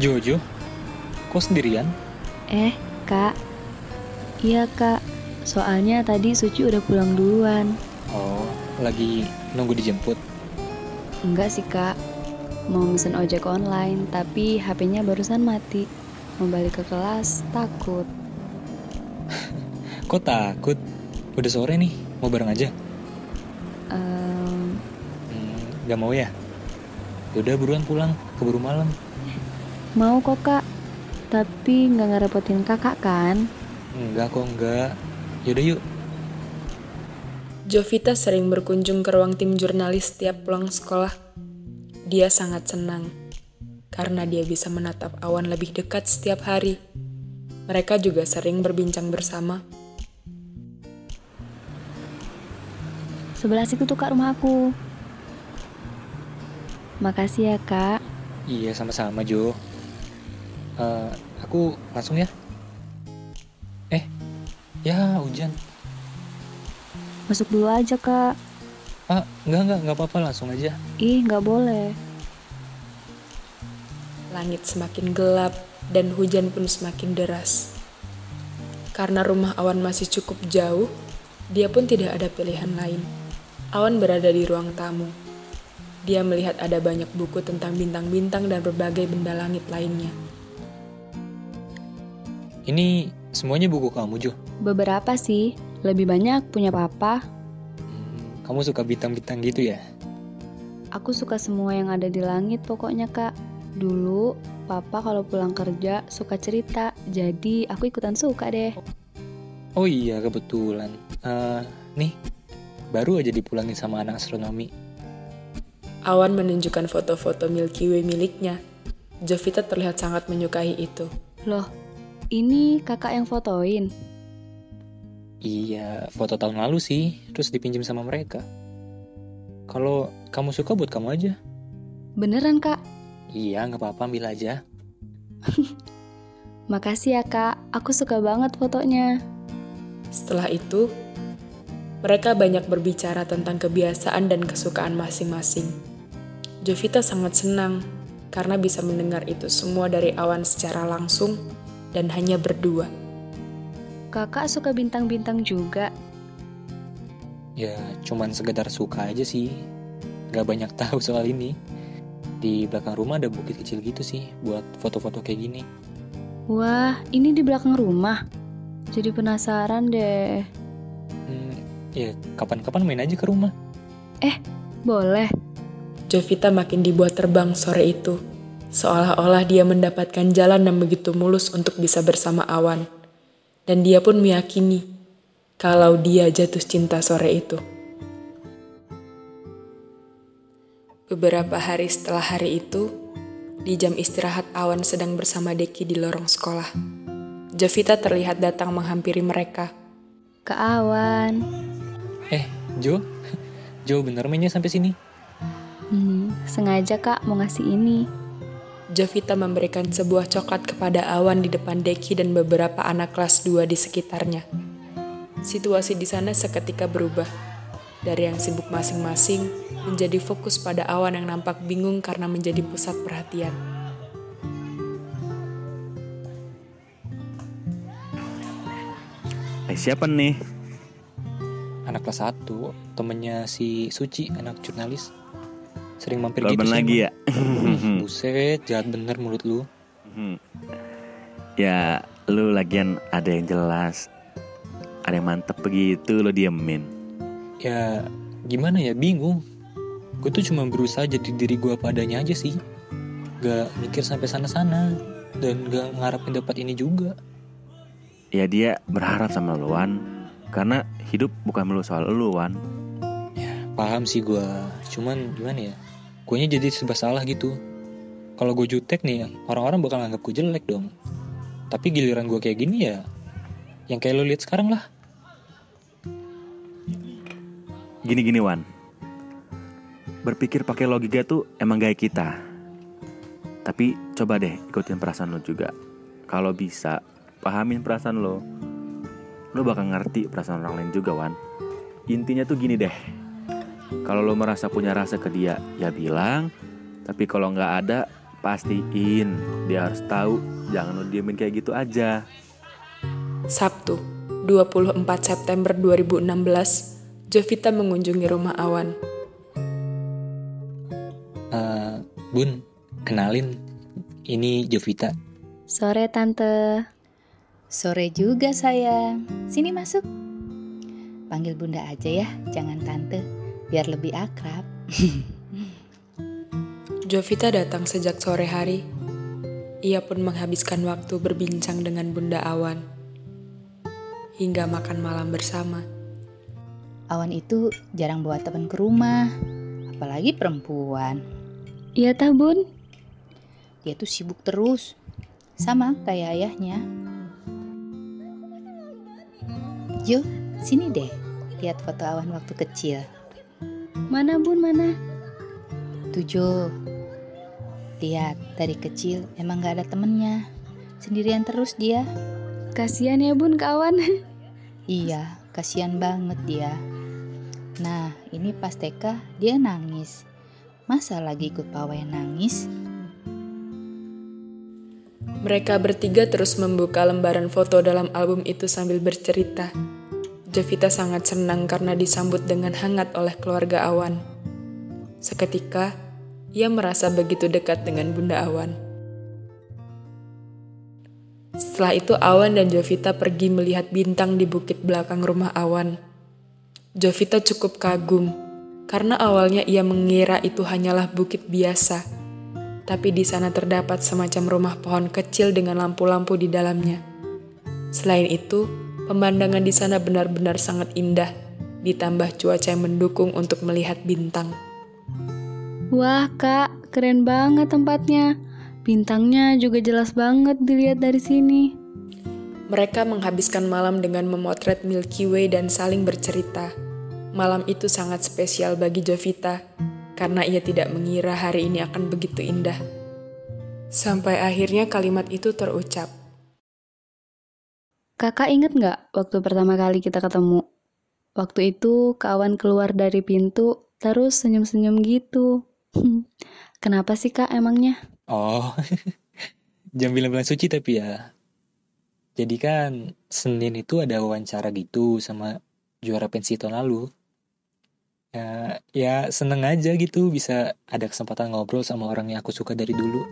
Jojo, kok sendirian? Eh, Kak. Iya, Kak. Soalnya tadi Suci udah pulang duluan. Oh, lagi nunggu dijemput. Enggak sih, Kak. Mau mesen ojek online, tapi HP-nya barusan mati. Mau balik ke kelas, takut. Kok takut? Udah sore nih, mau bareng aja? Ehm, Hmm, gak mau ya? Yaudah buruan pulang, keburu malam. Mau kok, Kak. Tapi nggak ngerepotin kakak kan? Enggak kok, enggak. Yaudah yuk. Jovita sering berkunjung ke ruang tim jurnalis setiap pulang sekolah. Dia sangat senang karena dia bisa menatap awan lebih dekat setiap hari. Mereka juga sering berbincang bersama. Sebelah situ tuh Kak rumah aku. Makasih ya, Kak. Iya, sama-sama Jo. Eh, aku langsung ya. Eh, ya hujan. Masuk dulu aja, Kak. Ah, enggak, enggak, enggak apa-apa, langsung aja. Ih, nggak boleh. Langit semakin gelap dan hujan pun semakin deras. Karena rumah Awan masih cukup jauh, dia pun tidak ada pilihan lain. Awan berada di ruang tamu. Dia melihat ada banyak buku tentang bintang-bintang dan berbagai benda langit lainnya. Ini semuanya buku kamu, Jo. Beberapa sih, lebih banyak punya papa. Hmm, kamu suka bintang-bintang gitu ya? Aku suka semua yang ada di langit pokoknya, Kak. Dulu, papa kalau pulang kerja suka cerita, jadi aku ikutan suka deh. Oh iya, kebetulan. Eh, nih, baru aja dipulangin sama anak astronomi. Awan menunjukkan foto-foto Milky Way miliknya. Jovita terlihat sangat menyukai itu. Loh, ini kakak yang fotoin. Iya, foto tahun lalu sih, terus dipinjam sama mereka. Kalau kamu suka buat kamu aja. Beneran, Kak? Iya, nggak apa-apa, ambil aja. Makasih ya, Kak. Aku suka banget fotonya. Setelah itu, mereka banyak berbicara tentang kebiasaan dan kesukaan masing-masing. Jovita sangat senang karena bisa mendengar itu semua dari awan secara langsung dan hanya berdua. Kakak suka bintang-bintang juga. Ya, cuman sekedar suka aja sih. Nggak banyak tahu soal ini. Di belakang rumah ada bukit kecil gitu sih, buat foto-foto kayak gini. Wah, ini di belakang rumah. Jadi penasaran deh. Hmm, ya, kapan-kapan main aja ke rumah. Boleh. Jovita makin dibuat terbang sore itu, seolah-olah dia mendapatkan jalan yang begitu mulus untuk bisa bersama awan. Dan dia pun meyakini kalau dia jatuh cinta sore itu. Beberapa hari setelah hari itu, di jam istirahat awan sedang bersama Deki di lorong sekolah. Jovita terlihat datang menghampiri mereka. Ke Awan. Eh, Jo? Jo bener mainnya sampai sini? Hmm, sengaja kak mau ngasih ini. Jovita memberikan sebuah coklat kepada Awan di depan Deki dan beberapa anak kelas 2 di sekitarnya. Situasi di sana seketika berubah. Dari yang sibuk masing-masing menjadi fokus pada Awan yang nampak bingung karena menjadi pusat perhatian. Eh siapa nih? Anak kelas 1, temennya si Suci, anak jurnalis. Sering mampir Balban gitu sih. lagi ya? emang. Buset, jahat bener mulut lu. Hmm. ya lu lagian ada yang jelas Ada yang mantep begitu lo diemin Ya, gimana ya, bingung. Gue tuh cuma berusaha jadi diri gue padanya aja sih. Gak mikir sampai sana-sana. Dan gak ngarepin dapat ini juga. Ya dia berharap sama lu Wan Karena hidup bukan melulu soal lu Wan Paham sih gue. Cuman gimana ya, gue jadi serba salah gitu. Kalau gue jutek nih, orang-orang bakal nganggap gue jelek dong. Tapi giliran gue kayak gini ya, yang kayak lo lihat sekarang lah. Gini-gini Wan Berpikir pakai logika tuh emang gaya kita Tapi coba deh ikutin perasaan lo juga Kalau bisa pahamin perasaan lo Lo bakal ngerti perasaan orang lain juga Wan Intinya tuh gini deh Kalau lo merasa punya rasa ke dia Ya bilang Tapi kalau nggak ada Pastiin dia harus tahu, jangan lo diemin kayak gitu aja. Sabtu, 24 September 2016, Jovita mengunjungi rumah Awan. Eh, Bun, kenalin. Ini Jovita. Sore tante. Sore juga sayang. Sini masuk. Panggil bunda aja ya, jangan tante. Biar lebih akrab. Jovita datang sejak sore hari. Ia pun menghabiskan waktu berbincang dengan Bunda Awan. Hingga makan malam bersama. Awan itu jarang bawa teman ke rumah. Apalagi perempuan. Iya tah bun? Dia tuh sibuk terus. Sama kayak ayahnya. Yuk, sini deh. Lihat foto Awan waktu kecil. Mana bun mana? Tujuh. Lihat, dari kecil emang gak ada temennya. Sendirian terus dia. Kasian ya bun kawan. Iya, kasihan banget dia. Nah, ini pas TK dia nangis. Masa lagi ikut pawai nangis? Mereka bertiga terus membuka lembaran foto dalam album itu sambil bercerita. Jovita sangat senang karena disambut dengan hangat oleh keluarga Awan. Seketika, ia merasa begitu dekat dengan Bunda Awan. Setelah itu Awan dan Jovita pergi melihat bintang di bukit belakang rumah Awan. Jovita cukup kagum karena awalnya ia mengira itu hanyalah bukit biasa. Tapi di sana terdapat semacam rumah pohon kecil dengan lampu-lampu di dalamnya. Selain itu, pemandangan di sana benar-benar sangat indah, ditambah cuaca yang mendukung untuk melihat bintang. Wah kak, keren banget tempatnya. Bintangnya juga jelas banget dilihat dari sini. Mereka menghabiskan malam dengan memotret Milky Way dan saling bercerita. Malam itu sangat spesial bagi Jovita karena ia tidak mengira hari ini akan begitu indah. Sampai akhirnya kalimat itu terucap. Kakak inget nggak waktu pertama kali kita ketemu? Waktu itu kawan keluar dari pintu terus senyum-senyum gitu. Kenapa sih kak emangnya? Oh, jam bilang-bilang suci tapi ya. Jadi kan Senin itu ada wawancara gitu sama juara pensi tahun lalu. Ya, ya seneng aja gitu bisa ada kesempatan ngobrol sama orang yang aku suka dari dulu.